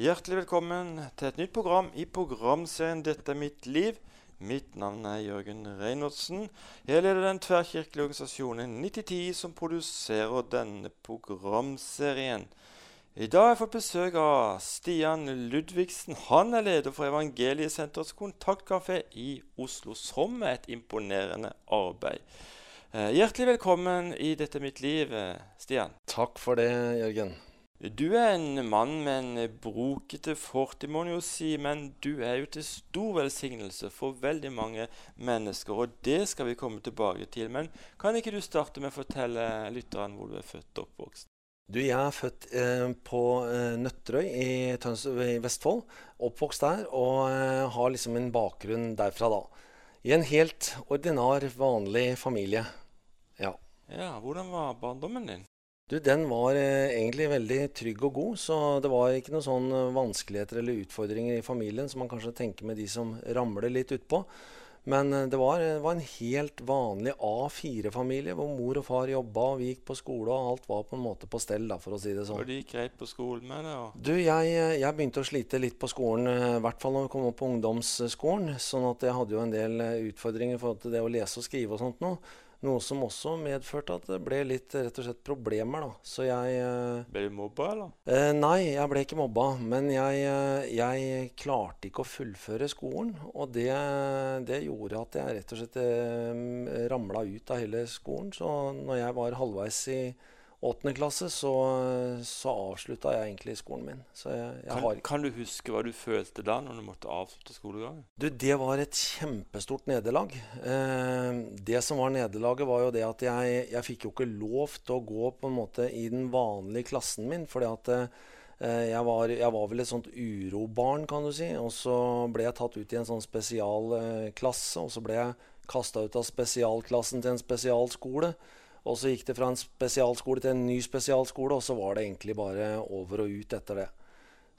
Hjertelig velkommen til et nytt program i programserien 'Dette er mitt liv'. Mitt navn er Jørgen Reinholdsen. Jeg leder den tverrkirkelige organisasjonen 9010 som produserer denne programserien. I dag har jeg fått besøk av Stian Ludvigsen. Han er leder for Evangeliesenterets kontaktkafé i Oslo, som er et imponerende arbeid. Eh, hjertelig velkommen i 'Dette er mitt liv', eh, Stian. Takk for det, Jørgen. Du er en mann med en brokete fortid, må en jo si, men du er jo til stor velsignelse for veldig mange mennesker, og det skal vi komme tilbake til. Men kan ikke du starte med å fortelle lytteren hvor du er født og oppvokst? Du, jeg er født eh, på eh, Nøtterøy i, Tøns i Vestfold. Oppvokst der og eh, har liksom en bakgrunn derfra, da. I en helt ordinar, vanlig familie. Ja. Ja, Hvordan var barndommen din? Du, den var eh, egentlig veldig trygg og god, så det var ikke noen sånn eh, vanskeligheter eller utfordringer i familien som man kanskje tenker med de som ramler litt utpå. Men eh, det var, det var en helt vanlig A4-familie hvor mor og far jobba, og vi gikk på skole, og alt var på en måte på stell, da, for å si det sånn. Og det gikk greit på skolen med det? Og... Du, jeg, jeg begynte å slite litt på skolen, i hvert fall når vi kom opp på ungdomsskolen. Sånn at jeg hadde jo en del utfordringer i forhold til det å lese og skrive og sånt noe. Noe som også medførte at det ble litt rett og slett problemer, da. Så jeg eh, Ble du mobba, eller? eh, Nei, jeg ble ikke mobba. Men jeg, eh, jeg klarte ikke å fullføre skolen. Og det, det gjorde at jeg rett og slett eh, ramla ut av hele skolen. Så når jeg var halvveis i åttende klasse, så, så avslutta jeg egentlig skolen min. Så jeg, jeg Kan, har kan du huske hva du følte da, når du måtte avslutte skolegangen? Du, det var et kjempestort nederlag. Eh, det som var nederlaget, var jo det at jeg, jeg fikk jo ikke lov til å gå på en måte i den vanlige klassen min. fordi at eh, jeg, var, jeg var vel et sånt urobarn, kan du si. Og så ble jeg tatt ut i en sånn spesialklasse. og så ble jeg kasta ut av spesialklassen til en spesialskole. Og så gikk det fra en spesialskole til en ny spesialskole, og så var det egentlig bare over og ut etter det.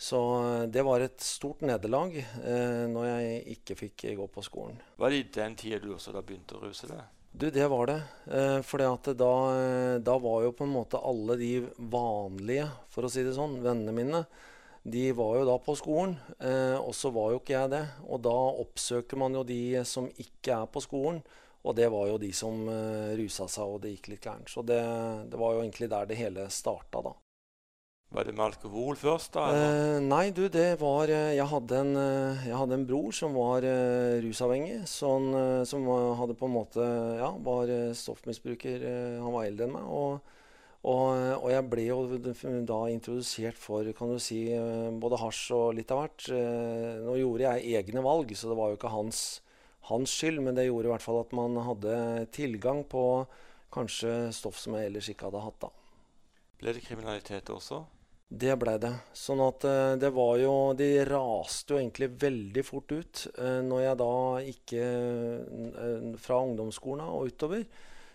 Så eh, det var et stort nederlag eh, når jeg ikke fikk gå på skolen. Var det i den tida du også da begynte å ruse deg? Du, det var det. Eh, at da, eh, da var jo på en måte alle de vanlige, for å si det sånn, vennene mine, de var jo da på skolen. Eh, og så var jo ikke jeg det. Og da oppsøker man jo de som ikke er på skolen. Og det var jo de som eh, rusa seg, og det gikk litt gærent. Så det, det var jo egentlig der det hele starta, da. Var det med alkohol først, da? Eh, nei, du, det var eh, jeg, hadde en, eh, jeg hadde en bror som var uh, rusavhengig. Sånn, som hadde på en måte Ja, var stoffmisbruker. han var eldre enn meg. Og, og, og jeg ble jo da introdusert for kan du si, både hasj og litt av hvert. Nå gjorde jeg egne valg, så det var jo ikke hans, hans skyld, men det gjorde i hvert fall at man hadde tilgang på kanskje stoff som jeg ellers ikke hadde hatt. da. Ble det kriminalitet også? Det ble det. Sånn at eh, det var jo De raste jo egentlig veldig fort ut. Eh, når jeg da ikke eh, Fra ungdomsskolen og utover,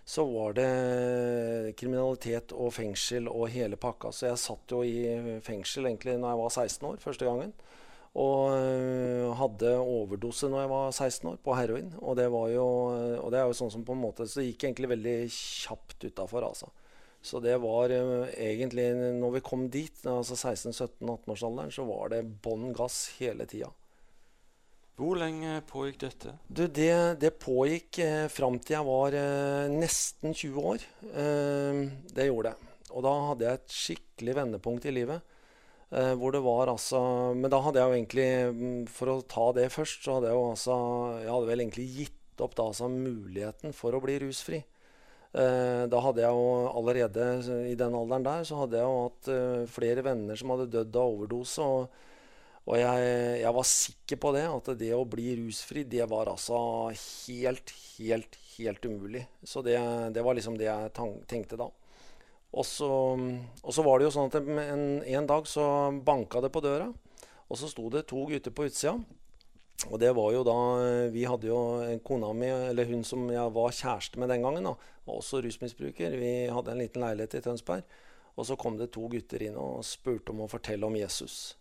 så var det kriminalitet og fengsel og hele pakka. Så jeg satt jo i fengsel egentlig når jeg var 16 år første gangen. Og øh, hadde overdose når jeg var 16 år, på heroin. Og det var jo Og det er jo sånn som på en måte Så det gikk egentlig veldig kjapt utafor, altså. Så det var øh, egentlig Når vi kom dit, altså 16-17-18-årsalderen, så var det bånn gass hele tida. Hvor lenge pågikk dette? Du, det, det pågikk eh, fram til jeg var eh, nesten 20 år. Eh, det gjorde det. Og da hadde jeg et skikkelig vendepunkt i livet. Eh, hvor det var altså Men da hadde jeg jo egentlig mm, For å ta det først, så hadde jeg jo altså Jeg hadde vel egentlig gitt opp da altså muligheten for å bli rusfri. Eh, da hadde jeg jo allerede i den alderen der så hadde jeg jo hatt eh, flere venner som hadde dødd av overdose. og og jeg, jeg var sikker på det, at det å bli rusfri, det var altså helt, helt, helt umulig. Så det, det var liksom det jeg tenkte da. Og så, og så var det jo sånn at en, en dag så banka det på døra, og så sto det to gutter på utsida. Og det var jo da Vi hadde jo kona mi, eller hun som jeg var kjæreste med den gangen, da, var også rusmisbruker. Vi hadde en liten leilighet i Tønsberg. Og så kom det to gutter inn og spurte om å fortelle om Jesus.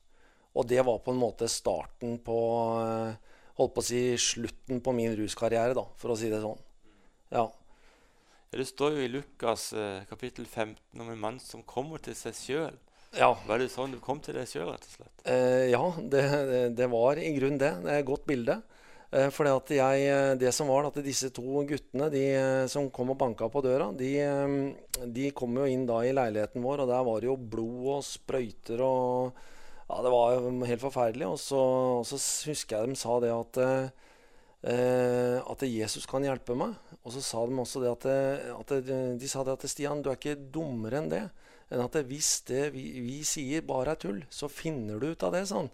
Og det var på en måte starten på eh, Holdt på å si slutten på min ruskarriere, da, for å si det sånn. Ja. Det står jo i Lukas eh, kapittel 15 om en mann som kommer til seg sjøl. Ja. Var det sånn du kom til deg sjøl, rett og slett? Eh, ja, det, det var i grunn det. Det er et godt bilde. Eh, fordi at jeg, eh, det som var at disse to guttene de, som kom og banka på døra, de, de kom jo inn da i leiligheten vår, og der var det jo blod og sprøyter og Ja, det var jo helt forferdelig. Og så, og så husker jeg de sa det at eh, at Jesus kan hjelpe meg. Og så sa de også det at, at de sa det at Stian, du er ikke dummere enn det. Enn at hvis det vi, vi sier bare er tull, så finner du ut av det. sånn.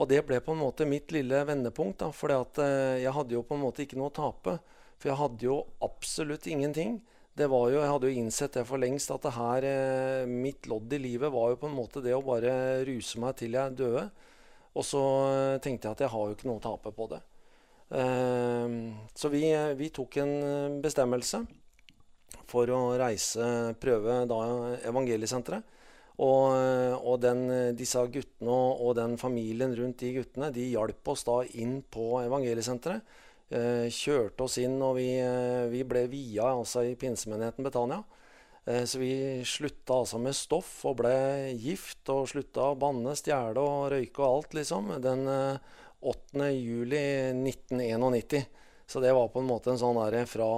Og det ble på en måte mitt lille vendepunkt. da, For jeg hadde jo på en måte ikke noe å tape. For jeg hadde jo absolutt ingenting. Det var jo, Jeg hadde jo innsett det for lengst at det her, eh, mitt lodd i livet var jo på en måte det å bare ruse meg til jeg døde. Og så eh, tenkte jeg at jeg har jo ikke noe å tape på det. Ehm, så vi, vi, tok en eh, bestemmelse for å reise, prøve da evangeliesenteret. Og, eh, og den, disse guttene og, og, den familien rundt de guttene de hjalp oss da inn på evangeliesenteret. Eh, kjørte oss inn, og vi, vi ble via altså i pinsemenigheten Betania. Så vi slutta altså med stoff og ble gift og slutta å banne, stjele og røyke og alt, liksom. Den 8.07.1991. Så det var på en måte en sånn der fra,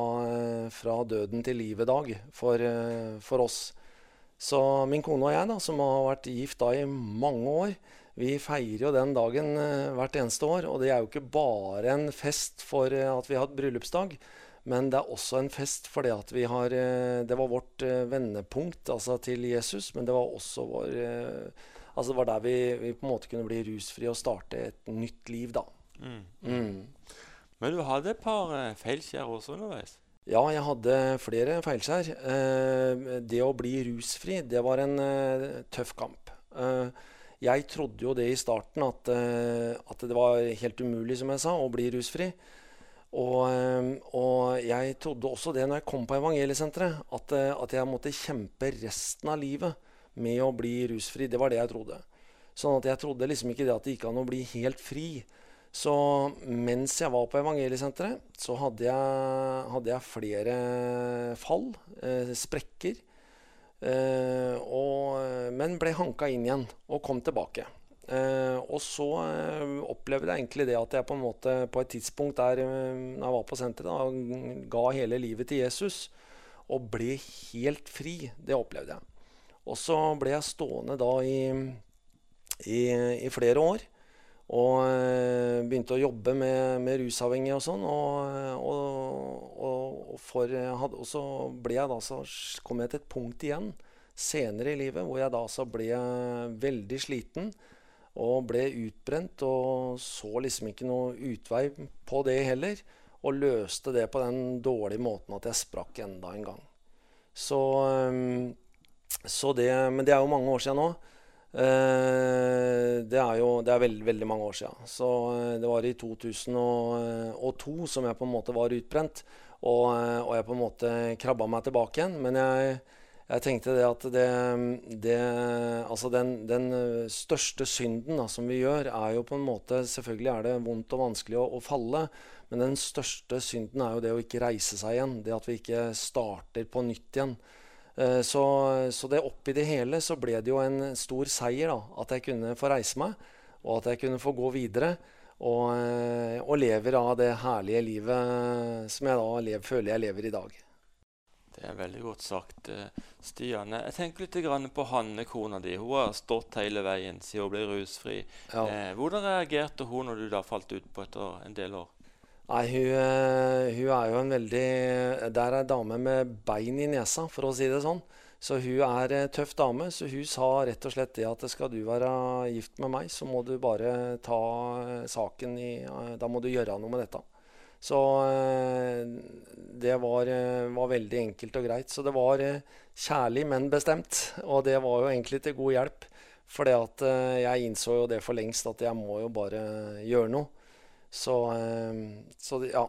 fra døden til livet-dag for, for, oss. Så min kone og jeg, da, som har vært gift da i mange år, vi feirer jo den dagen eh, hvert eneste år. Og det er jo ikke bare en fest for eh, at vi har hatt bryllupsdag, men det er også en fest fordi at vi har eh, Det var vårt vendepunkt altså til Jesus, men det var også vår Altså Det var der vi, vi, på en måte kunne bli rusfrie og starte et nytt liv, da. Mm. Mm. Men du hadde et par uh, feilskjær også underveis? Ja, jeg hadde flere feilskjær. Uh, det å bli rusfri, det var en uh, tøff kamp. jeg trodde jo det i starten, at, at, det var helt umulig, som jeg sa, å bli rusfri. Og, og, jeg trodde også det når jeg kom på evangeliesenteret, at, at jeg måtte kjempe resten av livet med å bli rusfri. Det var det jeg trodde. Sånn at jeg trodde liksom ikke det at det gikk an å bli helt fri. Så mens jeg var på evangeliesenteret, så hadde jeg, hadde jeg flere fall, eh, sprekker. Eh, og, men ble hanka inn igjen og kom tilbake. Eh, og så eh, opplevde jeg egentlig det at jeg på en måte på et tidspunkt der eh, jeg var på senteret, da, ga hele livet til Jesus og ble helt fri. Det opplevde jeg. Og så ble jeg stående da i, i, i flere år. Og øh, begynte å jobbe med, med rusavhengige og sånn. Og, og, og, for, og, så ble jeg da så kom jeg til et punkt igjen senere i livet hvor jeg da så ble veldig sliten og ble utbrent og så liksom ikke noe utvei på det heller. Og løste det på den dårlige måten at jeg sprakk enda en gang. Så øh, det, men det er jo mange år siden nå. Eh, det er jo det er veldig, veldig mange år siden. Så eh, det var i 2002 som jeg på en måte var utbrent. Og, eh, og jeg på en måte krabba meg tilbake igjen. Men jeg, jeg tenkte det at det, det Altså den, den, største synden da, som vi gjør, er jo på en måte Selvfølgelig er det vondt og vanskelig å, å falle. Men den største synden er jo det å ikke reise seg igjen. Det at vi ikke starter på nytt igjen. Eh, så, så, det oppi det hele så ble det jo en stor seier da, at jeg kunne få reise meg, og at jeg kunne få gå videre. Og, eh, og lever av det herlige livet som jeg da lever, føler jeg lever i dag. Det er veldig godt sagt, eh, Stian. Jeg tenker litt på Hanne, kona di. Hun har stått hele veien siden hun ble rusfri. Ja. hvordan reagerte hun når du da falt ut på etter en del år? Nei, hun, eh, hun, er jo en veldig Der er ei dame med bein i nesa, for å si det sånn. Så hun er en tøff dame. Så hun sa rett og slett det at skal du være gift med meg, så må du bare ta eh, saken i eh, Da må du gjøre noe med dette. Så det var, var veldig enkelt og greit. Så det var kjærlig, men bestemt. Og det var jo egentlig til god hjelp. For jeg innså jo det for lengst at jeg må jo bare gjøre noe. Så, ehm, så ja.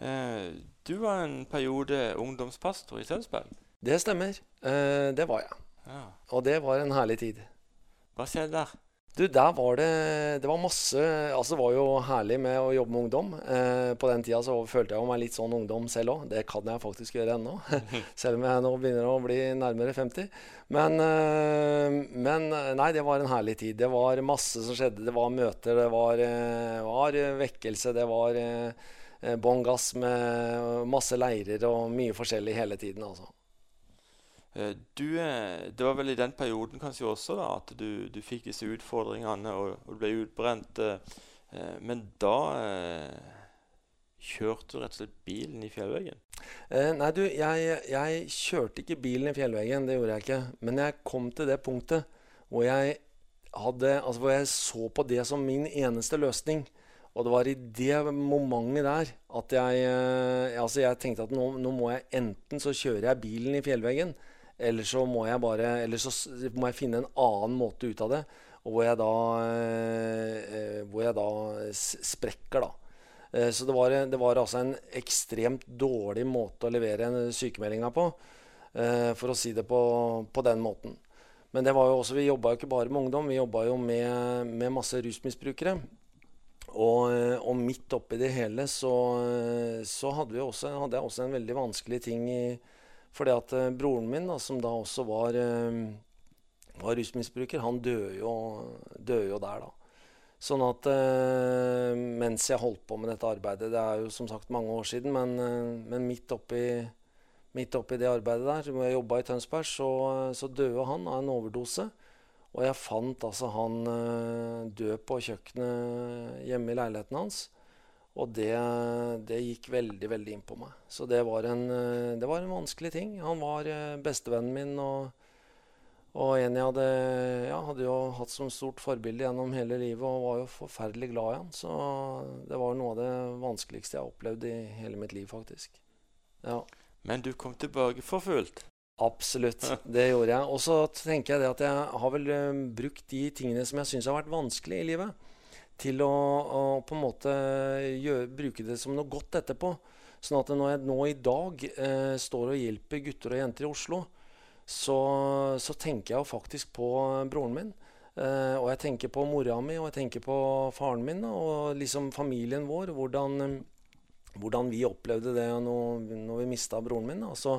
Eh, du var en periode ungdomspastor i Tønsberg? Det stemmer. Eh, det var jeg. Ja. Og det var en herlig tid. Hva skjedde der? Du, der var det Det var masse Altså, det var jo herlig med å jobbe med ungdom. Eh, på den tida så følte jeg meg litt sånn ungdom selv òg. Det kan jeg faktisk gjøre ennå. selv om jeg nå begynner å bli nærmere 50. Men, eh, men, nei, det var en herlig tid. Det var masse som skjedde. Det var møter, det var, eh, var vekkelse, det var eh, bånn gass med masse leirer og mye forskjellig hele tiden, altså. Eh, du, eh, det var vel i den perioden kanskje også da, at du, du fikk disse utfordringene og, og ble utbrent. Eh, men da kjørte du rett og slett bilen i fjellveggen? Nei, du, jeg, jeg, kjørte ikke bilen i fjellveggen. Det gjorde jeg ikke. Men jeg kom til det punktet hvor jeg, hadde, altså hvor jeg så på det som min eneste løsning. Og det var i det momentet der at jeg, altså jeg tenkte at nå, nå må jeg enten så kjører jeg bilen i fjellveggen, eller så må jeg bare Eller så må jeg finne en annen måte ut av det. Og hvor jeg da, eh, hvor jeg da sprekker, da. Eh, så det var, det var, altså en ekstremt dårlig måte å levere sykemeldinga på. Eh, for å si det på, på, den måten. Men det var jo også, vi jobba jo ikke bare med ungdom, vi jobba jo med, med, masse rusmisbrukere. Og, og, midt oppi det hele så, så hadde, også, hadde, jeg også en veldig vanskelig ting i, fordi at uh, broren min, da, som da også var, uh, var rusmisbruker, han døde jo, døde jo, der, da. Sånn at uh, mens jeg holdt på med dette arbeidet Det er jo som sagt mange år siden, men, men midt, oppi, midt oppi det arbeidet der, hvor jeg jobba i Tønsberg, så, så, døde han av en overdose. Og jeg fant altså han død på kjøkkenet hjemme i leiligheten hans. Og det, det, gikk veldig, veldig inn på meg. Så det var, en, det var en vanskelig ting. Han var eh, bestevennen min og, og en jeg hadde, ja, hadde jo hatt som stort forbilde gjennom hele livet og var jo forferdelig glad i han. Så det var noe av det vanskeligste jeg har opplevd i hele mitt liv, faktisk. Ja. Men du kom tilbake for fullt? Absolutt, det gjorde jeg. Og så tenker jeg det at jeg har vel eh, brukt de tingene som jeg syns har vært vanskelig i livet til å, å, på en måte gjøre, bruke det som noe godt etterpå. Sånn at når jeg nå i dag eh, står og hjelper gutter og jenter i Oslo, så, så tenker jeg jo faktisk på broren min. Eh, og jeg tenker på mora mi, og jeg tenker på faren min og liksom familien vår. Hvordan, hvordan vi opplevde det når, når vi mista broren min. Og Så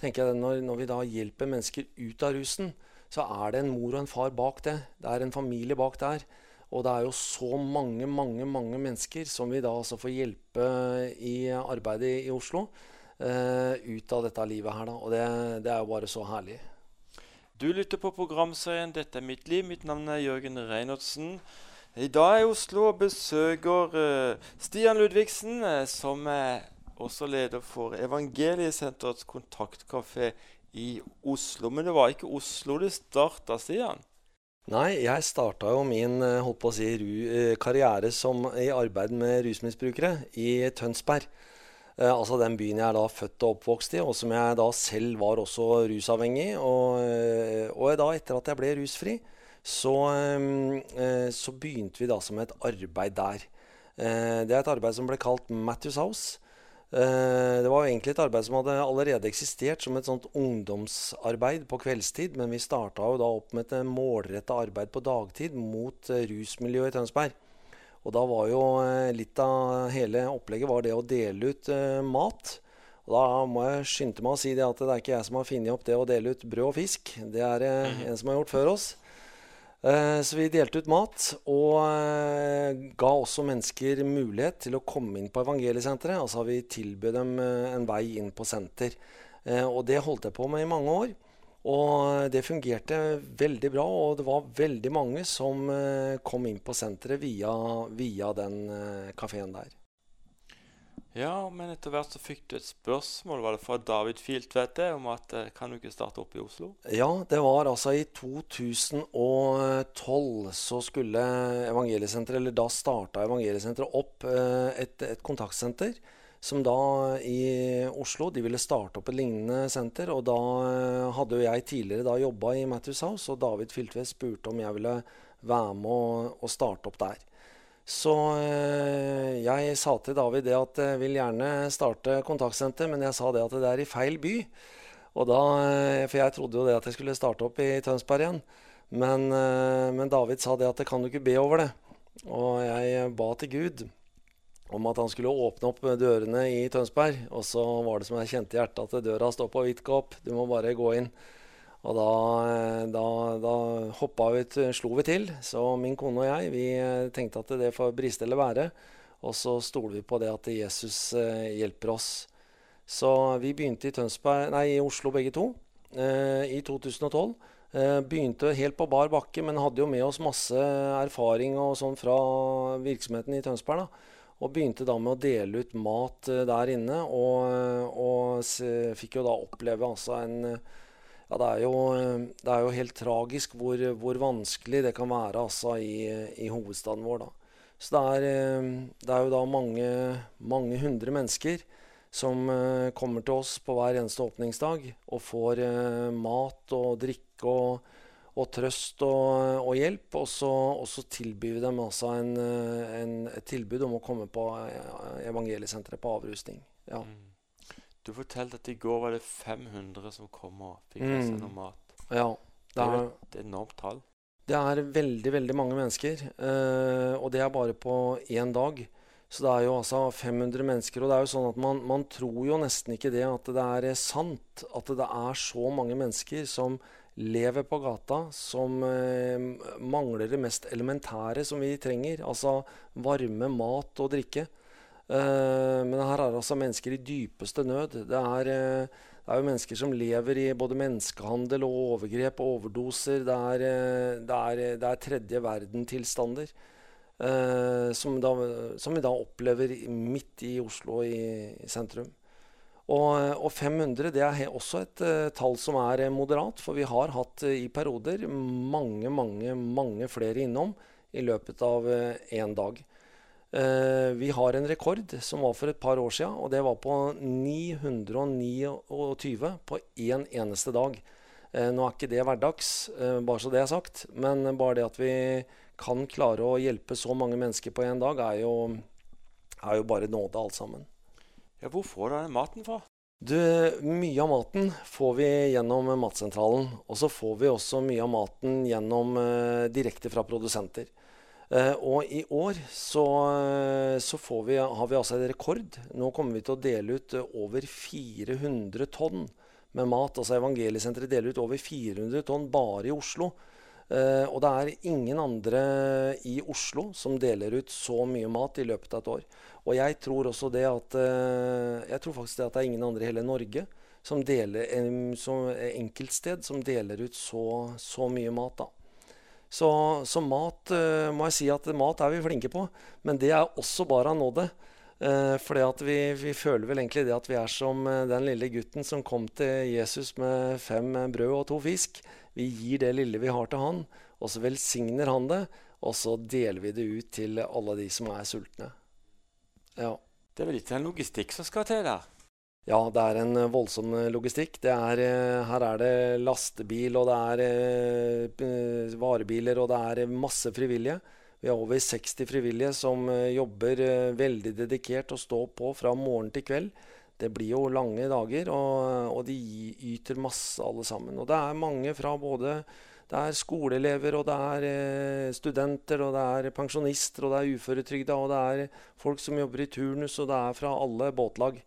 tenker jeg når, når vi da hjelper mennesker ut av rusen, så er det en mor og en far bak det. Det er en familie bak der. Og det er jo så mange, mange mange mennesker som vi da altså får hjelpe i arbeidet i Oslo uh, ut av dette livet her. da, Og det, det, er jo bare så herlig. Du lytter på programserien 'Dette er mitt liv'. Mitt navn er Jørgen Reinertsen. I dag er i Oslo og besøker uh, Stian Ludvigsen, uh, som er også leder for Evangeliesenterets kontaktkafé i Oslo. Men det var ikke Oslo det starta, Stian? Nei, jeg starta jo min eh, holdt på å si, ru, karriere som, i arbeid med rusmisbrukere i Tønsberg. Eh, altså den byen jeg er da født og oppvokst i, og som jeg da selv var også rusavhengig. Og, eh, og da etter at jeg ble rusfri, så, eh, så begynte vi da som et arbeid der. Eh, det er et arbeid som ble kalt Matthews House. Eh, det var jo egentlig et arbeid som hadde allerede eksistert som et sånt ungdomsarbeid på kveldstid, men vi starta jo da opp med et målretta arbeid på dagtid mot eh, rusmiljøet i Tønsberg. Og da var jo eh, litt av hele opplegget var det å dele ut mat. Og da må jeg skynde meg å si det at det er ikke jeg som har funnet opp det å dele ut brød og fisk. Det er det mhm. en som har gjort før oss. Eh, så vi delte ut mat, og eh, ga også mennesker mulighet til å komme inn på evangeliesenteret. Altså vi tilbød dem eh, en vei inn på senter. Og det holdt jeg på med i mange år. Og det fungerte veldig bra, og det var veldig mange som kom inn på senteret via, via den kafeen der. Ja, men etter hvert så fikk du et spørsmål, var det fra David Filtvedt, om at eh, kan du ikke starte opp i Oslo? Ja, det var altså i 2012 så skulle Evangeliesenteret, eller da starta Evangeliesenteret opp eh, et, et, kontaktsenter. Som da i Oslo De ville starte opp et lignende senter. Og da eh, hadde jo jeg tidligere da jobba i Matthews House, og David Filtvedt spurte om jeg ville være med å, å starte opp der. Så eh, jeg sa til David det at jeg vil gjerne starte kontaktsenter, men jeg sa det at det er i feil by. Da, eh, for jeg trodde jo det at jeg skulle starte opp i Tønsberg igjen. Men, eh, men David sa det at kan du ikke be over det. Og jeg ba til Gud om at han skulle åpne opp dørene i Tønsberg. Og så var det som jeg kjente i hjertet, at døra står på vidt gap. Du må bare gå inn. Og da, eh, da, da hoppa vi, slo vi til. Så min kone og jeg vi tenkte at det får briste eller være. Og så stoler vi på det at Jesus hjelper oss. Så vi begynte i, Tønsberg, nei, i Oslo begge to i 2012. Eh, begynte helt på bar bakke, men hadde jo med oss masse erfaring og sånn fra virksomheten i Tønsberg. da. Og begynte da med å dele ut mat der inne. Og, og fikk jo da oppleve altså en Ja, det er jo, det er jo helt tragisk hvor, hvor, vanskelig det kan være altså i, i hovedstaden vår, da. Så det er, uh, det er jo da mange, mange hundre mennesker som uh, kommer til oss på hver eneste åpningsdag og får mat og drikke og, og trøst og, og, hjelp. Og så, og så tilbyr vi dem altså en, en, et tilbud om å komme på eh, evangeliesenteret på avrusning. Ja. Mm. Du fortalte at i går var det 500 som kom og fikk med seg mm. noe mat. Ja, det er, et enormt tall. Det er veldig, veldig mange mennesker. Eh, og det er bare på én dag. Så det er jo altså 500 mennesker. Og det er jo sånn at man, man tror jo nesten ikke det at det er sant. At det er så mange mennesker som lever på gata, som eh, mangler det mest elementære som vi trenger. Altså varme, mat og drikke. Eh, men her er det altså mennesker i dypeste nød. Det er, eh, det er jo mennesker som lever i både menneskehandel og overgrep og overdoser. Det er, eh, det er, det er tredje verden-tilstander. Som, som, vi da opplever midt i Oslo i, i sentrum. Og, og 500 det er også et uh, tall som er uh, moderat, for vi har hatt uh, i perioder mange, mange, mange flere innom i løpet av én dag. Vi har en rekord som var for et par år siden, og det var på 929 på én eneste dag. nå er ikke det hverdags, bare så det er sagt, men bare det at vi kan klare å hjelpe så mange mennesker på én dag, er jo, er jo bare nåde, alt sammen. Ja, Hvor får du den maten fra? Du, mye av maten får vi gjennom Matsentralen. Og så får vi også mye av maten gjennom eh, direkte fra produsenter. Eh, og i år så, eh, så vi, har vi altså en rekord. Nå kommer vi til å dele ut eh, over 400 tonn med mat. Altså Evangeliesenteret deler ut over 400 tonn bare i Oslo. Og det er ingen andre i Oslo som deler ut så mye mat i løpet av et år. Og jeg tror også det at Jeg tror faktisk det at det er ingen andre i hele Norge som deler som enkeltsted som deler ut så, så mye mat. da. Så, så mat uh, må jeg si at mat er vi flinke på, men det er også bare av nåde. Uh, fordi vi, vi, føler vel egentlig det at vi er som den lille gutten som kom til Jesus med fem brød og to fisk. Vi gir det lille vi har til han, og så velsigner han det. Og så deler vi det ut til alle de som er sultne. Ja. Det er vel litt en logistikk som skal til der? Ja, det er en voldsom logistikk. Er, eh, her er det lastebil, og det er eh, varebiler, og det er masse frivillige. Vi har over 60 frivillige som eh, jobber veldig dedikert og står på fra morgen til kveld det blir jo lange dager, og, og, de yter masse alle sammen. Og det er mange fra både det er skoleelever, og det er eh, studenter, og det er pensjonister, og det er uføretrygda, og det er folk som jobber i turnus, og det er fra alle båtlag.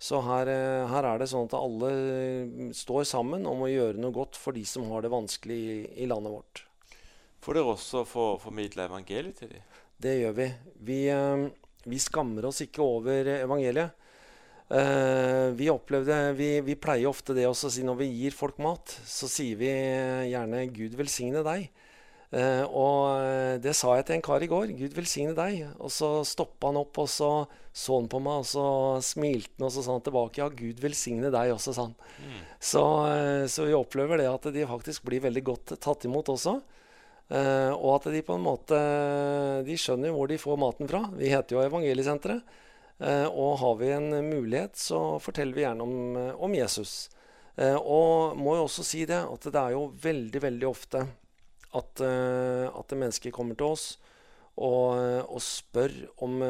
Så her, eh, her, er det sånn at alle står sammen om å gjøre noe godt for de som har det vanskelig i, i landet vårt. Får dere også for, formidle evangeliet til dem? Det gjør vi. Vi, eh, vi skammer oss ikke over evangeliet. Vi opplevde, vi, vi, pleier ofte det også å si når vi gir folk mat, så sier vi gjerne 'Gud velsigne deg'. Uh, og det sa jeg til en kar i går. 'Gud velsigne deg'. Og så stoppa han opp, og så så han på meg, og så smilte han, og så sa han tilbake 'Ja, Gud velsigne deg også', sa han. Mm. Så, uh, så, vi opplever det at de faktisk blir veldig godt tatt imot også. og at de på en måte De skjønner hvor de får maten fra. Vi heter jo Evangeliesenteret. Eh, og har vi en mulighet, så forteller vi gjerne om, eh, om Jesus. Eh, og må jo også si det, at det er jo veldig, veldig ofte at, at mennesker kommer til oss og, og spør om,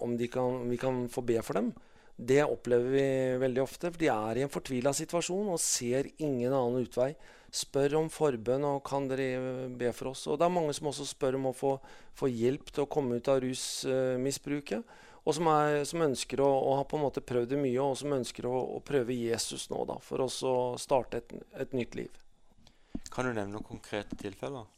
om kan, vi kan få be for dem. Det opplever vi veldig ofte, for de er i en fortvila situasjon og ser ingen annen utvei. spør om forbønn og kan dere be for oss. Og det er mange som også spør om å få, få hjelp til å komme ut av rusmisbruket. Og som, er, som ønsker å, og ha på en måte prøvd det mye, og som ønsker å, å prøve Jesus nå, da, for å starte et, et, nytt liv. Kan du nevne noen konkrete tilfeller?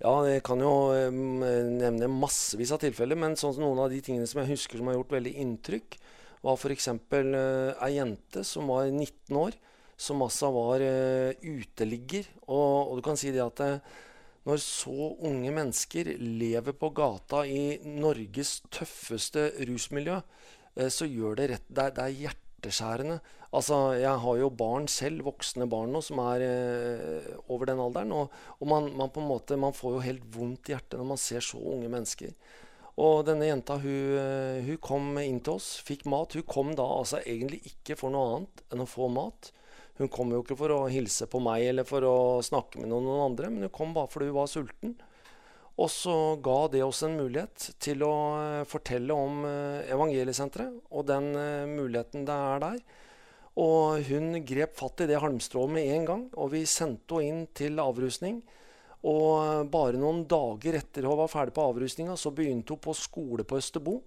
Ja, jeg kan jo um, nevne massevis av tilfeller. Men sånn noen av de tingene som jeg husker som har gjort veldig inntrykk, var f.eks. Uh, ei jente som var 19 år som altså var uh, uteligger. Og, og, du kan si det at når så unge mennesker lever på gata i Norges tøffeste rusmiljø, så gjør det rett Det det er hjerteskjærende. Altså, jeg har jo barn selv, voksne barn nå, som er over den alderen. Og, og man, man, på en måte, man får jo helt vondt i hjertet når man ser så unge mennesker. Og denne jenta hun, hun, kom inn til oss, fikk mat. Hun kom da altså egentlig ikke for noe annet enn å få mat. Hun kom jo ikke for å hilse på meg eller for å snakke med noen, noen andre, men hun kom bare fordi hun var sulten. Og så ga det oss en mulighet til å uh, fortelle om uh, Evangeliesenteret og den muligheten det er der. Og hun grep fatt i det halmstrået med en gang, og vi sendte henne inn til avrusning. Og bare noen dager etter hun var ferdig på avrusninga, så begynte hun på skole på Østerbo.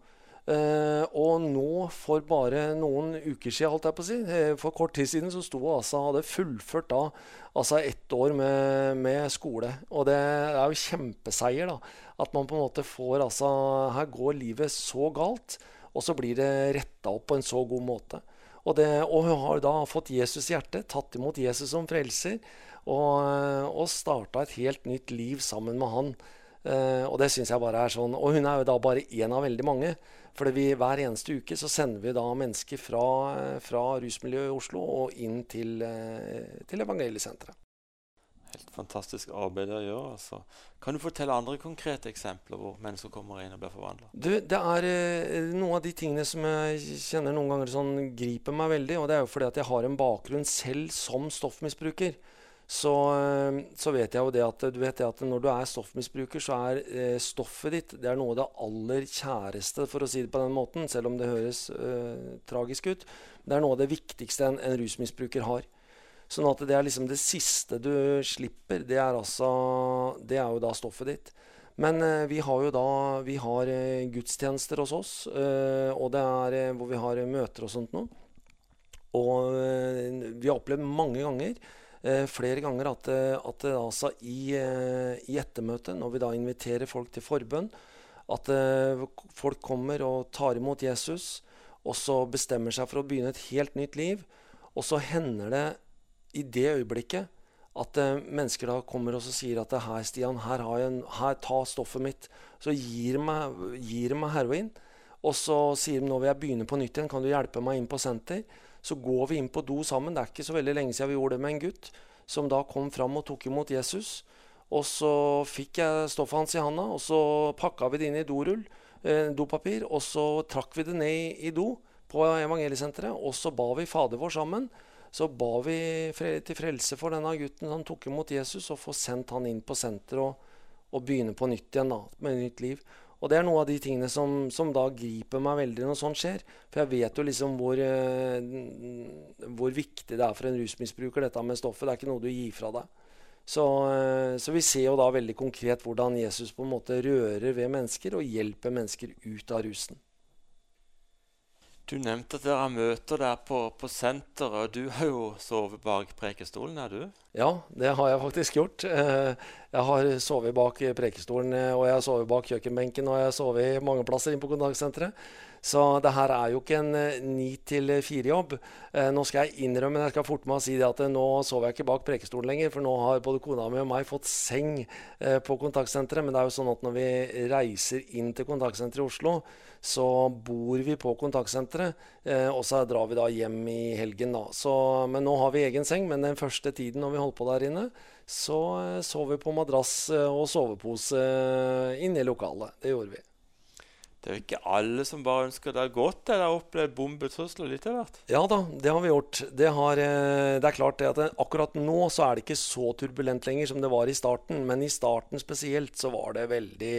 Uh, og nå, for bare noen uker siden, holdt jeg på å si, uh, for kort tid siden, så sto hun altså, hadde fullført da altså ett år med, med, skole. Og det er jo kjempeseier, da. At man på en måte får altså Her går livet så galt, og så blir det retta opp på en så god måte. Og, det, og hun har da fått Jesus i hjertet, tatt imot Jesus som frelser, og, og starta et helt nytt liv sammen med han. Uh, og det syns jeg bare er sånn. Og hun er jo da bare én av veldig mange. For hver eneste uke så sender vi da mennesker fra, fra rusmiljøet i Oslo og inn til, uh, til Evangeliesenteret. Helt fantastisk arbeid å gjøre. Altså. Kan du fortelle andre konkrete eksempler hvor mennesker kommer inn og blir forvandla? Det er eh, noen av de tingene som jeg kjenner noen ganger sånn griper meg veldig. Og det er jo fordi at jeg har en bakgrunn selv som stoffmisbruker så, eh, så, vet jeg jo det at, du vet det at når du er stoffmisbruker, så er eh, stoffet ditt det er noe av det aller kjæreste, for å si det på den måten, selv om det høres eh, tragisk ut. Det er noe av det viktigste en, en, rusmisbruker har. Sånn at det er liksom det siste du slipper, det er, altså, det er jo da stoffet ditt. Men eh, vi har jo da vi har eh, gudstjenester hos oss, eh, og det er hvor vi har møter og sånt noe. Og vi har opplevd mange ganger flere ganger at, at altså i, i, ettermøtet, når vi da inviterer folk til forbønn, at folk kommer og tar imot Jesus, og så bestemmer seg for å begynne et helt nytt liv. Og så hender det i det øyeblikket at uh, mennesker da kommer og sier at her, Stian, her, har jeg en, her ta stoffet mitt. Så gir de meg, gir meg heroin. Og så sier de nå vil jeg begynne på nytt igjen, kan du hjelpe meg inn på senter? Så går vi inn på do sammen. Det er ikke så veldig lenge siden vi gjorde det med en gutt som da kom fram og tok imot Jesus. Og så fikk jeg stoffet hans i handa, og så pakka vi det inn i dorull, eh, dopapir. Og så trakk vi det ned i do på evangeliesenteret, og så ba vi Fader vår sammen. Så ba vi til frelse for denne gutten han tok imot Jesus, og få sendt han inn på senteret og, og begynne på nytt igjen da, med nytt liv. Og det er noe av de tingene som, som, da griper meg veldig når sånt skjer. For jeg vet jo liksom hvor, eh, hvor, viktig det er for en rusmisbruker, dette med stoffet. Det er ikke noe du gir fra deg. Så, eh, så, vi ser jo da veldig konkret hvordan Jesus på en måte rører ved mennesker og hjelper mennesker ut av rusen. Du nevnte at dere har møter der på, på senteret. Du har jo sovet bak prekestolen, er du? Ja, det har jeg faktisk gjort. Eh, jeg har sovet bak prekestolen, eh, og jeg har sovet bak kjøkkenbenken, og jeg har sovet mange plasser inn på kontaktsenteret. Så det her er jo ikke en eh, ni til fire-jobb. Nå skal jeg innrømme jeg skal forte meg å si det at nå sover jeg ikke bak prekestolen lenger, for nå har både kona mi og meg fått seng på kontaktsenteret. Men det er jo sånn at når vi reiser inn til kontaktsenteret i Oslo, så bor vi på kontaktsenteret, og så drar vi da hjem i helgen, da. Så, men nå har vi egen seng. Men den første tiden når vi holder på der inne, så sov vi på madrass og sovepose inne i lokalet. Det gjorde vi. Det er jo ikke alle som bare ønsker det godt. Dere har opplevd bombetrusler litt av hvert? Ja da, det har vi gjort. Det, har, eh, det er klart det at akkurat nå så er det ikke så turbulent lenger som det var i starten. Men i starten spesielt så var det veldig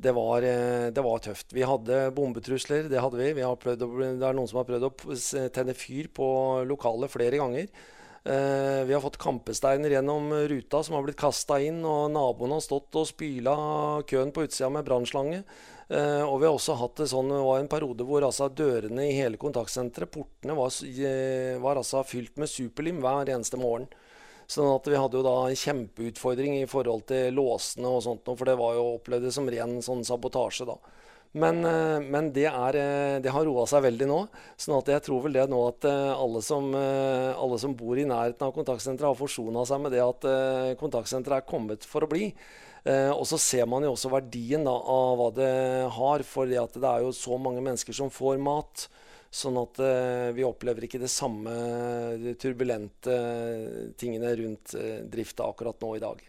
det var, eh, det var tøft. Vi hadde bombetrusler. Det hadde vi. vi prøvd, det er noen som har prøvd å tenne fyr på lokalet flere ganger. Eh, vi har fått kampesteiner gjennom ruta som har blitt kasta inn, og naboene har stått og spyla køen på utsida med brannslange. Eh, og vi har også hatt det sånn, det var en periode hvor altså, dørene i hele kontaktsenteret, portene, var, eh, var altså fylt med superlim hver eneste morgen. Sånn at vi hadde jo da en kjempeutfordring i forhold til låsene og sånt, for det var jo opplevd som ren sånn sabotasje da. Men, eh, men det, er, eh, det, har roa seg veldig nå. sånn at jeg tror vel det nå at eh, alle som, alle som bor i nærheten av kontaktsenteret, har forsona seg med det at kontaktsenteret er kommet for å bli. og så ser man jo også verdien da, av hva det har, for det at det er jo så mange mennesker som får mat. Sånn at vi opplever ikke det samme turbulente tingene rundt drifta akkurat nå i dag.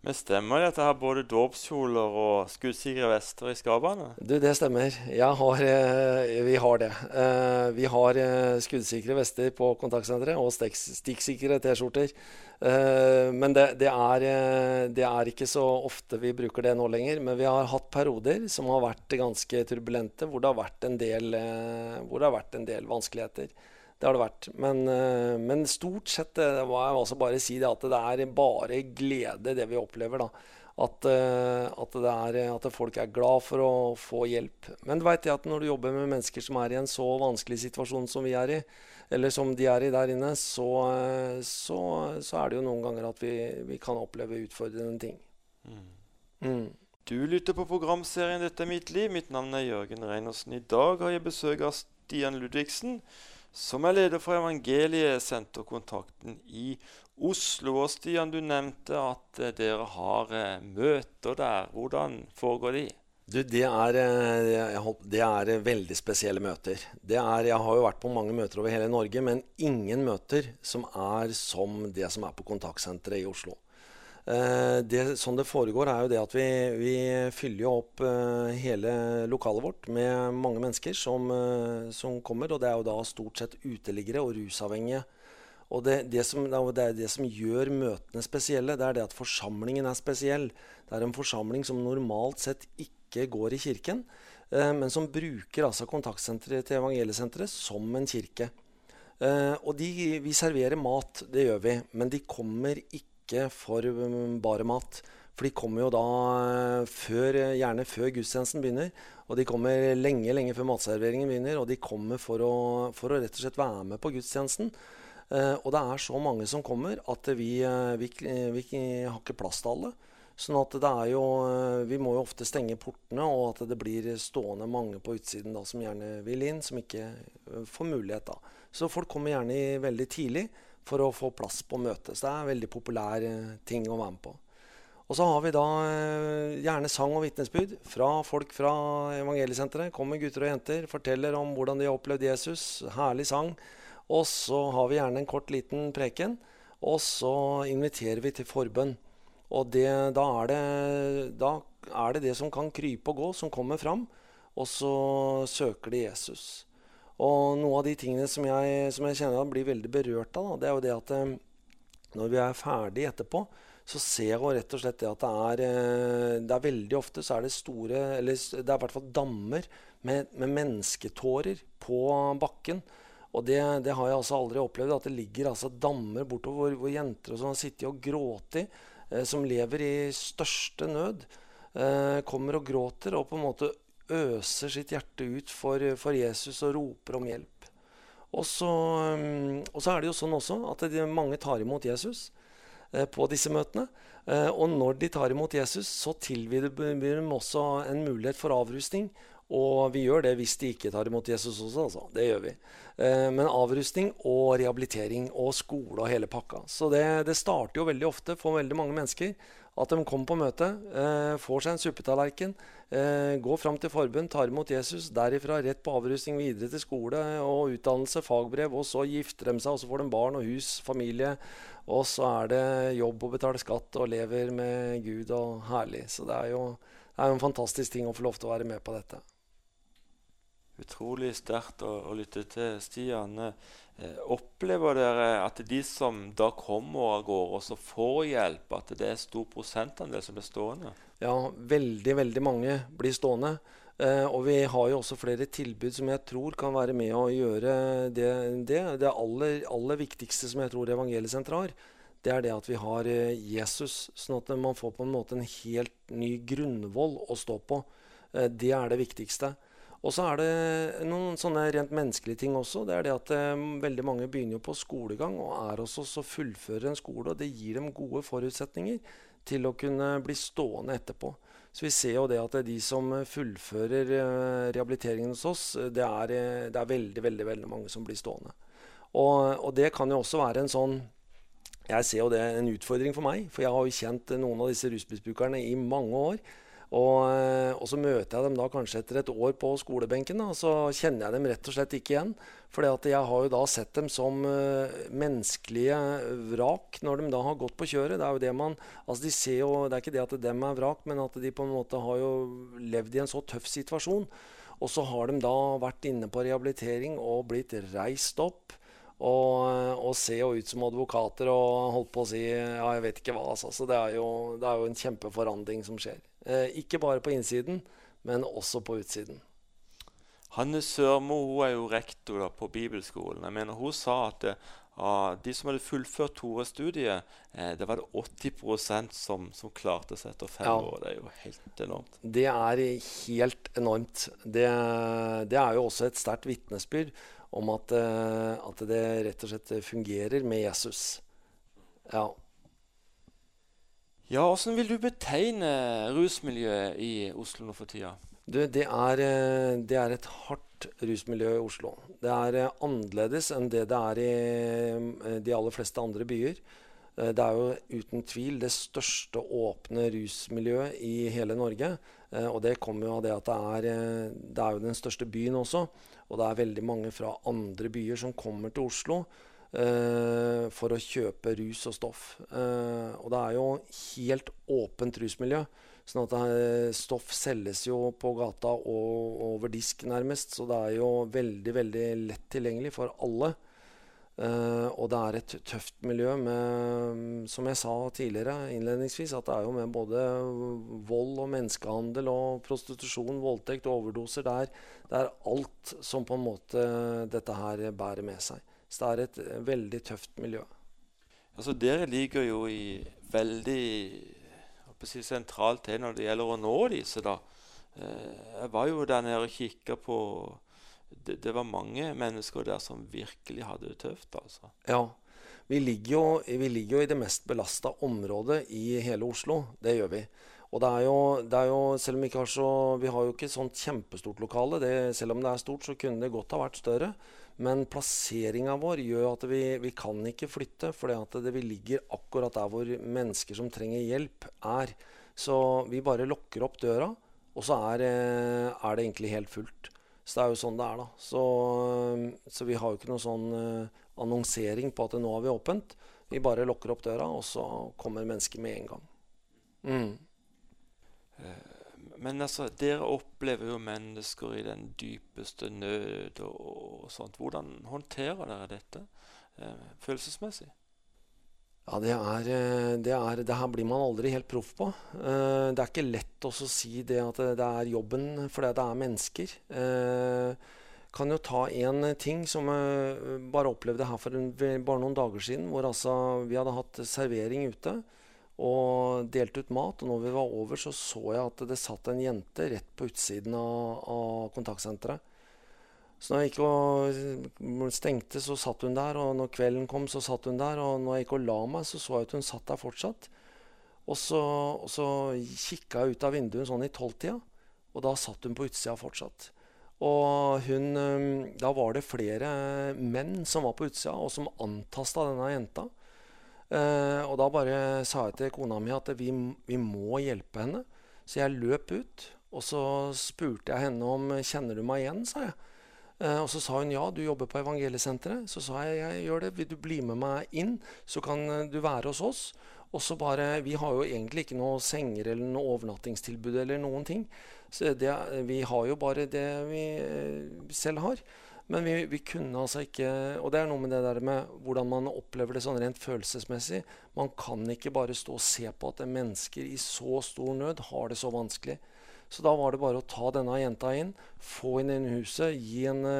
Men stemmer det at jeg har både dåpskjoler og skuddsikre vester i skapene? Du, det stemmer. Har, eh, vi har det. Eh, vi har eh, skuddsikre vester på kontaktsenteret og stikksikre T-skjorter. Men det, det, er, det, er, ikke så ofte vi bruker det nå lenger. Men vi har hatt perioder som har vært ganske turbulente, hvor det har vært en del, har vært en del vanskeligheter. Det har det vært. Men, eh, men stort sett det må jeg også bare si det at det er bare glede, det vi opplever. da. At, eh, at, er, at, folk er glad for å få hjelp. Men du vet at når du jobber med mennesker som er i en så vanskelig situasjon som vi er i, eller som de er i der inne, så, eh, så, så er det jo noen ganger at vi, vi kan oppleve utfordrende ting. Mm. Mm. Du lytter på programserien 'Dette er mitt liv'. Mitt navn er Jørgen Reinersen. I dag har jeg besøk av Stian Ludvigsen som er leder for Evangeliesenterkontakten i Oslo. Og Stian, du nevnte at eh, dere har eh, møter der. Hvordan foregår de? Du, det er, eh, det er, veldig spesielle møter. Er, jeg har jo vært på mange møter over hele Norge, men ingen møter som er som det som er på kontaktsenteret i Oslo. Eh, det, sånn det foregår, er jo det at vi, vi fyller jo opp uh, hele lokalet vårt med mange mennesker som, uh, som, kommer. Og det er jo da stort sett uteliggere og rusavhengige. Og det, det, som, det, er det som gjør møtene spesielle, det er det at forsamlingen er spesiell. Det er en forsamling som normalt sett ikke går i kirken, men som bruker altså kontaktsenteret til Evangeliesenteret som en kirke. og de, vi serverer mat, det gjør vi, men de kommer ikke ikke for um, bare mat. For de kommer jo da eh, før, gjerne før gudstjenesten begynner. Og de kommer lenge lenge før matserveringen begynner. Og de kommer for å, for å rett og slett være med på gudstjenesten. Uh, og det er så mange som kommer at vi, vi, vi, har ikke plass til alle. Sånn at det er jo Vi må jo ofte stenge portene, og at det blir stående mange på utsiden da, som gjerne vil inn, som ikke får mulighet da. Så folk kommer gjerne veldig tidlig for å få plass på møtet. Så det er en veldig populær eh, ting å være med på. Og så har vi da eh, gjerne sang og vitnesbyrd fra folk fra Evangeliesenteret. Kommer gutter og jenter, forteller om hvordan de har opplevd Jesus. Herlig sang. Og så har vi gjerne en kort, liten preken. Og så inviterer vi til forbønn. Og det, da, er det, da er det det som kan krype og gå, som kommer fram. Og så søker de Jesus. Og noe av de tingene som jeg, som jeg kjenner blir veldig berørt av, da, det er jo det at eh, når vi er ferdig etterpå, så ser jeg rett og slett det at det er, eh, det er veldig ofte så er det store Eller det er i hvert fall dammer med, med mennesketårer på bakken. Og det, det, har jeg altså aldri opplevd. At det ligger altså dammer bortover hvor, hvor jenter og sånn har sittet og grått eh, som lever i største nød. Eh, kommer og gråter og på en måte øser sitt hjerte ut for, for Jesus og roper om hjelp. Og så, um, og så, er det jo sånn også at de, mange tar imot Jesus eh, på disse møtene. Eh, og når de tar imot Jesus, så tilbyr de også en mulighet for avrusning. Og vi gjør det hvis de ikke tar imot Jesus også, altså. Det gjør vi. Eh, men avrustning og rehabilitering og skole og hele pakka. Så det, det starter jo veldig ofte for veldig mange mennesker at de kommer på møte, eh, får seg en suppetallerken, eh, går fram til forbund, tar imot Jesus. Derifra rett på avrusning videre til skole og utdannelse, fagbrev. Og så gifter de seg, og så får de barn og hus, familie. Og så er det jobb å betale skatt og lever med Gud og herlig. Så det er jo det er en fantastisk ting å få lov til å være med på dette. Utrolig sterkt å, å lytte til. Stian, eh, opplever dere at de som da kommer av gårde og så får hjelp, at det er stor prosentandel som blir stående? Ja, veldig, veldig mange blir stående. Eh, og vi har jo også flere tilbud som jeg tror kan være med å gjøre det. Det, det aller, aller viktigste som jeg tror Evangeliesenteret har, det er det at vi har eh, Jesus. Sånn at man får på en måte en helt ny grunnvoll å stå på. Eh, det er det viktigste. Og så er det noen sånne rent menneskelige ting også. Det er det at eh, veldig mange begynner jo på skolegang og er også så fullfører en skole. Og det gir dem gode forutsetninger til å kunne bli stående etterpå. Så vi ser jo det at de som fullfører eh, rehabiliteringen hos oss, det er, eh, det er veldig, veldig, veldig mange som blir stående. Og, og det kan jo også være en sånn Jeg ser jo det en utfordring for meg, for jeg har jo kjent noen av disse rusmisbrukerne i mange år. Og, eh, og, så møter jeg dem da kanskje etter et år på skolebenken, og så kjenner jeg dem rett og slett ikke igjen. For jeg har jo da sett dem som uh, menneskelige vrak når de da har gått på kjøret. Det er jo det man, altså de ser jo, det er ikke det at dem er vrak, men at de på en måte har jo levd i en så tøff situasjon. Og så har de da vært inne på rehabilitering og blitt reist opp. Og, og ser jo ut som advokater og holdt på å si ja, jeg vet ikke hva. Altså. Så det er, jo, det er jo en kjempeforandring som skjer. Eh, ikke bare på innsiden, men også på utsiden. Hanne Sørmo hun er jo rektor på bibelskolen. Jeg mener Hun sa at av de som hadde fullført Tore-studiet, eh, det var det 80 som, som klarte seg etter fem ja. år. Det er jo helt enormt. Det er helt enormt. Det, det er jo også et sterkt vitnesbyrd om at, eh, at, det rett og slett fungerer med Jesus. Ja. Ja, Hvordan vil du betegne rusmiljøet i Oslo nå for tida? Du, det, er, eh, det, er, et hardt rusmiljø i Oslo. Det er eh, annerledes enn det det er i eh, de aller fleste andre byer. Det er jo uten tvil det største åpne rusmiljøet i hele Norge. Og det kommer jo av det at det er, det er jo den største byen også. Og det er veldig mange fra andre byer som kommer til Oslo for å kjøpe rus og stoff. Uh, og det er jo helt åpent rusmiljø. Sånn at er, stoff selges jo på gata og over disk, nærmest. Så det er jo veldig, veldig lett tilgjengelig for alle. Og det er et tøft miljø med, som jeg sa tidligere innledningsvis, at det er jo med både vold og menneskehandel og prostitusjon, voldtekt overdoser. Det er, det er alt som på en måte dette her bærer med seg. Så det er et eh, veldig tøft miljø. Altså Dere ligger jo i veldig si, sentralt til når det gjelder å nå disse. da. Eh, jeg var jo der nede og kikka på det, det, var mange mennesker der som virkelig hadde det tøft. altså. Ja. Vi ligger jo, vi ligger jo i det mest belasta området i hele Oslo. Det gjør vi. Og det er, jo, det er jo, selv om Vi ikke har så, vi har jo ikke et sånt kjempestort lokale. Det, selv om det er stort, så kunne det godt ha vært større. Men plasseringa vår gjør at vi, vi kan ikke flytte, fordi vi ligger akkurat der hvor mennesker som trenger hjelp, er. Så vi bare lukker opp døra, og så er, eh, er, det egentlig helt fullt. Så det er jo sånn det er, da. Så, så vi har jo ikke noen sånn uh, annonsering på at nå har vi åpent. Vi bare lukker opp døra, og så kommer mennesker med en gang. Mm. Men altså, dere opplever jo mennesker i den dypeste nød og, og sånt. Hvordan håndterer dere dette eh, følelsesmessig? Ja, det er, eh, det er, det her blir man aldri helt proff på. Eh, det er ikke lett å si det at det er jobben fordi det er mennesker. Eh, kan jo ta en ting som jeg bare opplevde her for en, bare noen dager siden. Hvor altså vi hadde hatt servering ute og delte ut mat. Og når vi var over, så så jeg at det satt en jente rett på utsiden av, av kontaktsenteret. Så når jeg gikk og stengte, så satt hun der. Og når kvelden kom, så satt hun der. Og når jeg gikk og la meg, så så jeg at hun satt der fortsatt. Og så, og så kikka jeg ut av vinduet sånn i tolvtida, og da satt hun på utsida fortsatt. Og hun Da var det flere menn som var på utsida, og som antasta denne jenta. Uh, og da bare sa jeg til kona mi at vi, vi, må hjelpe henne. Så jeg løp ut, og så spurte jeg henne om kjenner du meg igjen, sa jeg. Uh, og så sa hun ja, du jobber på Evangeliesenteret. Så sa jeg jeg gjør det, vil du bli med meg inn, så kan du være hos oss. Og så bare Vi har jo egentlig ikke noe senger eller noe overnattingstilbud eller noen ting. Så det, vi har jo bare det vi eh, selv har. Men vi, vi, kunne altså ikke Og det er noe med det der med hvordan man opplever det sånn rent følelsesmessig. Man kan ikke bare stå og se på at mennesker i så stor nød har det så vanskelig. Så da var det bare å ta denne jenta inn, få henne inn i huset, gi henne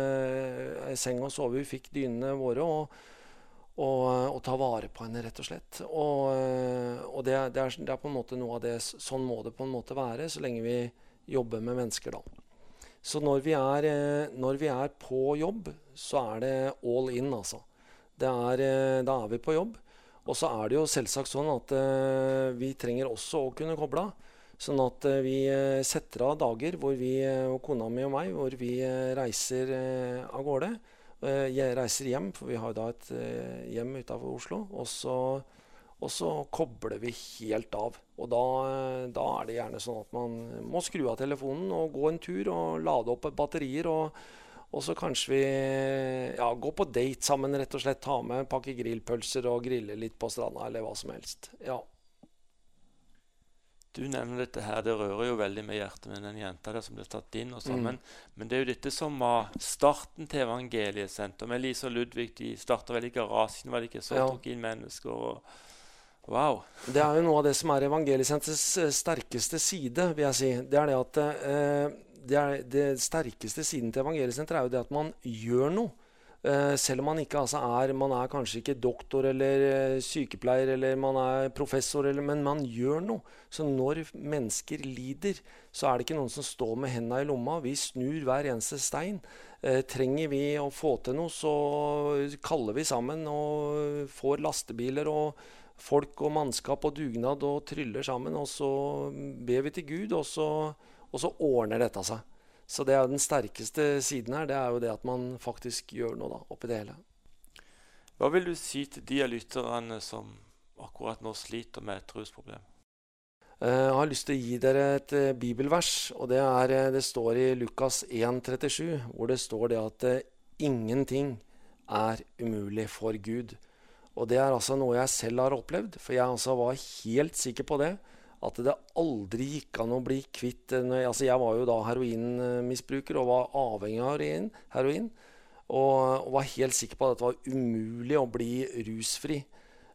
uh, seng å sove. Vi fikk dynene våre. og og, og, ta vare på henne, rett og slett. Og, eh, og det, det, er, det, er, på en måte noe av det Sånn må det på en måte være så lenge vi jobber med mennesker, da. Så når vi, er, eh, når vi er på jobb, så er det all in, altså. Er, eh, da er vi på jobb. Og så er det jo selvsagt sånn at uh, vi trenger også å kunne koble av. Sånn at vi setter av dager hvor vi, og kona mi og meg, hvor vi reiser av gårde. jeg reiser hjem, for vi har da et hjem utafor Oslo. Og så og så kobler vi helt av. Og da, da, er det gjerne sånn at man må skru av telefonen og gå en tur og lade opp batterier. Og, og så kanskje vi ja, gå på date sammen, rett og slett. Ta med en pakke grillpølser og grille litt på stranda, eller hva som helst. Ja. Du nevner dette her, det rører jo veldig med hjertet med den jenta der som ble tatt inn. og sånn, mm. men, men, det er jo dette som var starten til Evangeliesenteret. Med Lise og Ludvig de starta vel i garasjen, var det ikke så? Ja. Tok inn mennesker og Wow. Det er jo noe av det som er evangeliesenterets eh, sterkeste side, vil jeg si. Det er det at eh, det, er, det sterkeste siden til evangeliesenteret er jo det at man gjør noe. Eh, selv om man ikke altså er Man er kanskje ikke doktor eller eh, sykepleier eller man er professor, eller, men man gjør noe. Så når mennesker lider, så er det ikke noen som står med hendene i lomma. Vi snur hver eneste stein. Eh, trenger vi å få til noe, så kaller vi sammen og får lastebiler og folk og mannskap og dugnad og tryller sammen. Og så ber vi til Gud, og så, og så ordner dette seg. Så det er jo den sterkeste siden her. Det er jo det at man faktisk gjør noe da, oppi det hele. Hva vil du si til de av lytterne som akkurat nå sliter med et rusproblem? Eh, jeg har lyst til å gi dere et uh, bibelvers. og det, er, uh, det, står i Lukas 1,37, hvor det står det at ingenting er umulig for Gud. Og det er altså noe jeg selv har opplevd, for jeg altså var helt sikker på det. At det aldri gikk an å bli kvitt altså Jeg var jo da heroinmisbruker og var avhengig av heroin. heroin og, og, var helt sikker på at det var umulig å bli rusfri.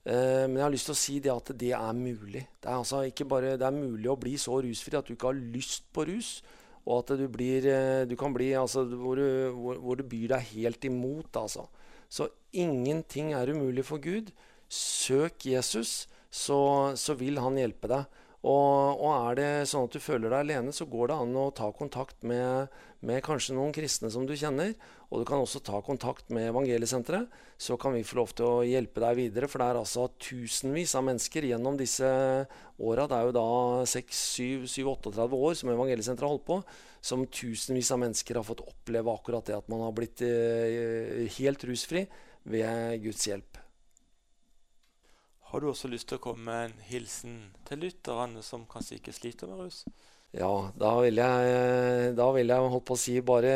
Eh, men jeg har lyst til å si det at det er mulig. Det er, altså ikke bare, det er mulig å bli så rusfri at du ikke har lyst på rus. Og at du, blir, eh, du kan bli altså, hvor, du, hvor, hvor du byr deg helt imot. altså. Så ingenting er umulig for Gud. Søk Jesus, så, så vil han hjelpe deg. Og, og, er det sånn at du føler deg alene, så går det an å ta kontakt med, med, kanskje noen kristne som du kjenner. Og du kan også ta kontakt med Evangeliesenteret. Så kan vi få lov til å hjelpe deg videre. For det er altså tusenvis av mennesker gjennom disse åra. Det er jo da 6-7-38 år som Evangeliesenteret har holdt på. Som tusenvis av mennesker har fått oppleve akkurat det at man har blitt eh, helt rusfri ved Guds hjelp. Har du også lyst til å komme med en hilsen til lytterne som kanskje ikke sliter med rus? Ja, da vil jeg, da vil jeg holdt på å si bare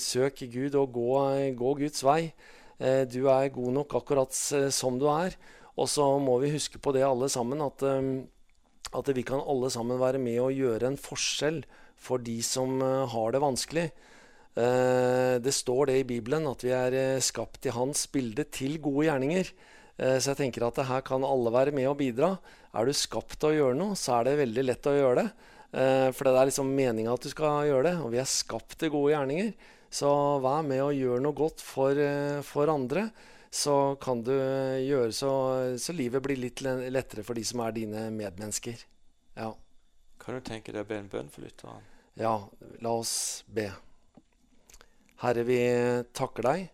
søk Gud og gå, gå Guds vei. Eh, du er god nok akkurat som du er. Og så må vi huske på det alle sammen, at, eh, at vi kan alle sammen være med og gjøre en forskjell for de som eh, har det vanskelig. Det står det i Bibelen at vi er skapt i Hans bilde til gode gjerninger. Eh, så jeg tenker at her kan alle være med og bidra. Er du skapt til å gjøre noe, så er det veldig lett å gjøre det. Eh, for det er liksom meninga at du skal gjøre det, og vi er skapt til gode gjerninger. Så vær med og gjør noe godt for, eh, for andre. Så kan du gjøre så, så, livet blir litt lettere for de som er dine medmennesker. Ja. Kan du tenke deg å be en bønn for lytteren? Ja, la oss be. Herre, vi takker deg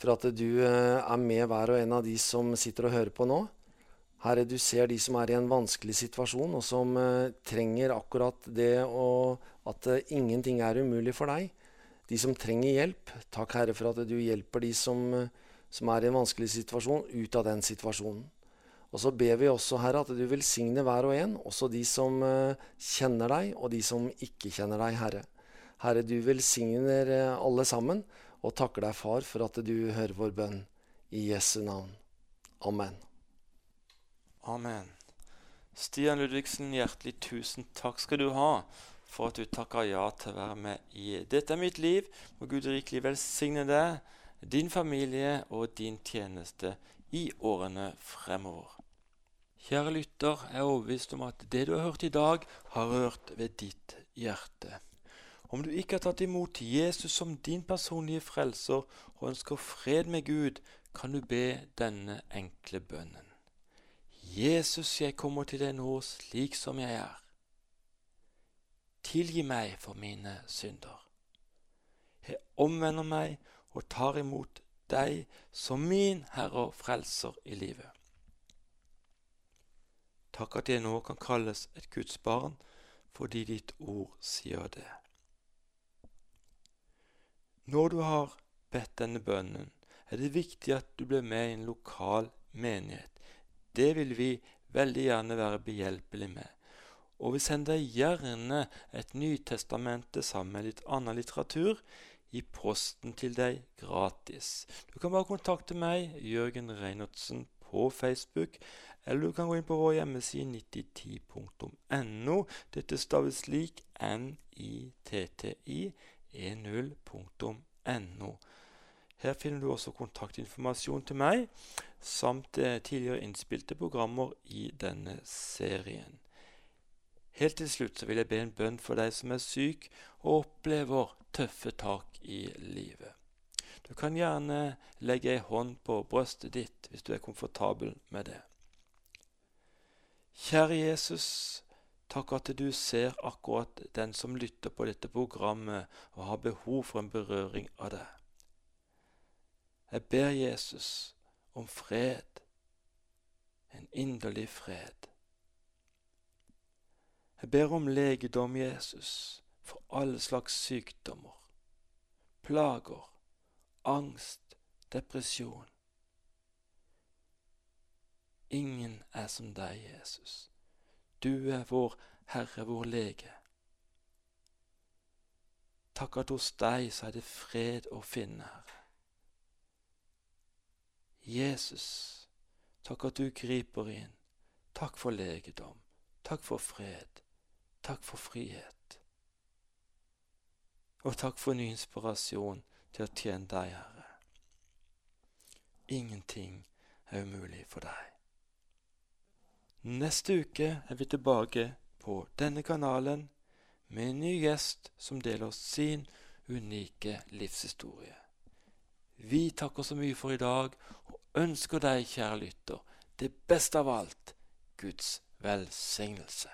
for at du eh, er med hver og en av de som sitter og hører på nå. Herre, du ser de som er i en vanskelig situasjon, og som uh, trenger akkurat det og at uh, ingenting er umulig for deg. De som trenger hjelp. Takk, Herre, for at du hjelper de som, som er i en vanskelig situasjon, ut av den situasjonen. Og så ber vi også, Herre, at du velsigner hver og en, også de som kjenner deg, og de som ikke kjenner deg, Herre. Herre, du velsigner alle sammen og takker deg, Far, for at du hører vår bønn. I Jesu navn. Amen. Amen. Stian Ludvigsen, hjertelig tusen takk skal du ha for at du takker ja til å være med i Dette er mitt liv. Må Gud rikelig velsigne deg, din familie og din tjeneste i årene fremover. Kjære lytter, jeg er overbevist om at det du har hørt i dag, har rørt ved ditt hjerte. Om du ikke har tatt imot Jesus som din personlige frelser og ønsker fred med Gud, kan du be denne enkle bønnen. Jesus, jeg kommer til deg nå slik som jeg er. Tilgi meg for mine synder. Jeg omvender meg og tar imot deg som min Herre og Frelser i livet. Takk at jeg nå kan kalles et Guds barn, fordi ditt ord sier det. Når du har bedt denne bønnen, er det viktig at du blir med i en lokal menighet. Det vil vi veldig gjerne være behjelpelig med. Og vi sender gjerne et Nytestamente sammen med litt annen litteratur i posten til deg gratis. Du kan bare kontakte meg, Jørgen Reinertsen, på Facebook, eller du kan gå inn på vår hjemmeside 9010.no. Dette staves slik nitti10.no. Her finner du også kontaktinformasjon til meg, samt eh, tidligere innspilte programmer i denne serien. Helt til slutt vil jeg be en bønn for deg som er syk og opplever tøffe tak i livet. Du kan gjerne legge ei hånd på brøstet ditt hvis du er komfortabel med det. Kjære Jesus, takk at du ser akkurat den som lytter på dette programmet og har behov for en berøring av det. Jeg ber Jesus om fred, en inderlig fred. Jeg ber om legedom, Jesus, for alle slags sykdommer, plager, angst, depresjon. Ingen er som deg, Jesus. Du er vår Herre, vår lege. Takk at hos deg så er det fred å finne, Herre. Jesus, takk at du griper inn. Takk for legedom. Takk for fred. Takk for frihet. Og takk for ny inspirasjon til å tjene deg, Herre. Ingenting er umulig for deg. Neste uke er vi tilbake på denne kanalen med en ny gjest som deler sin unike livshistorie. Vi takker så mye for i dag og ønsker deg, kjære lytter, det beste av alt Guds velsignelse.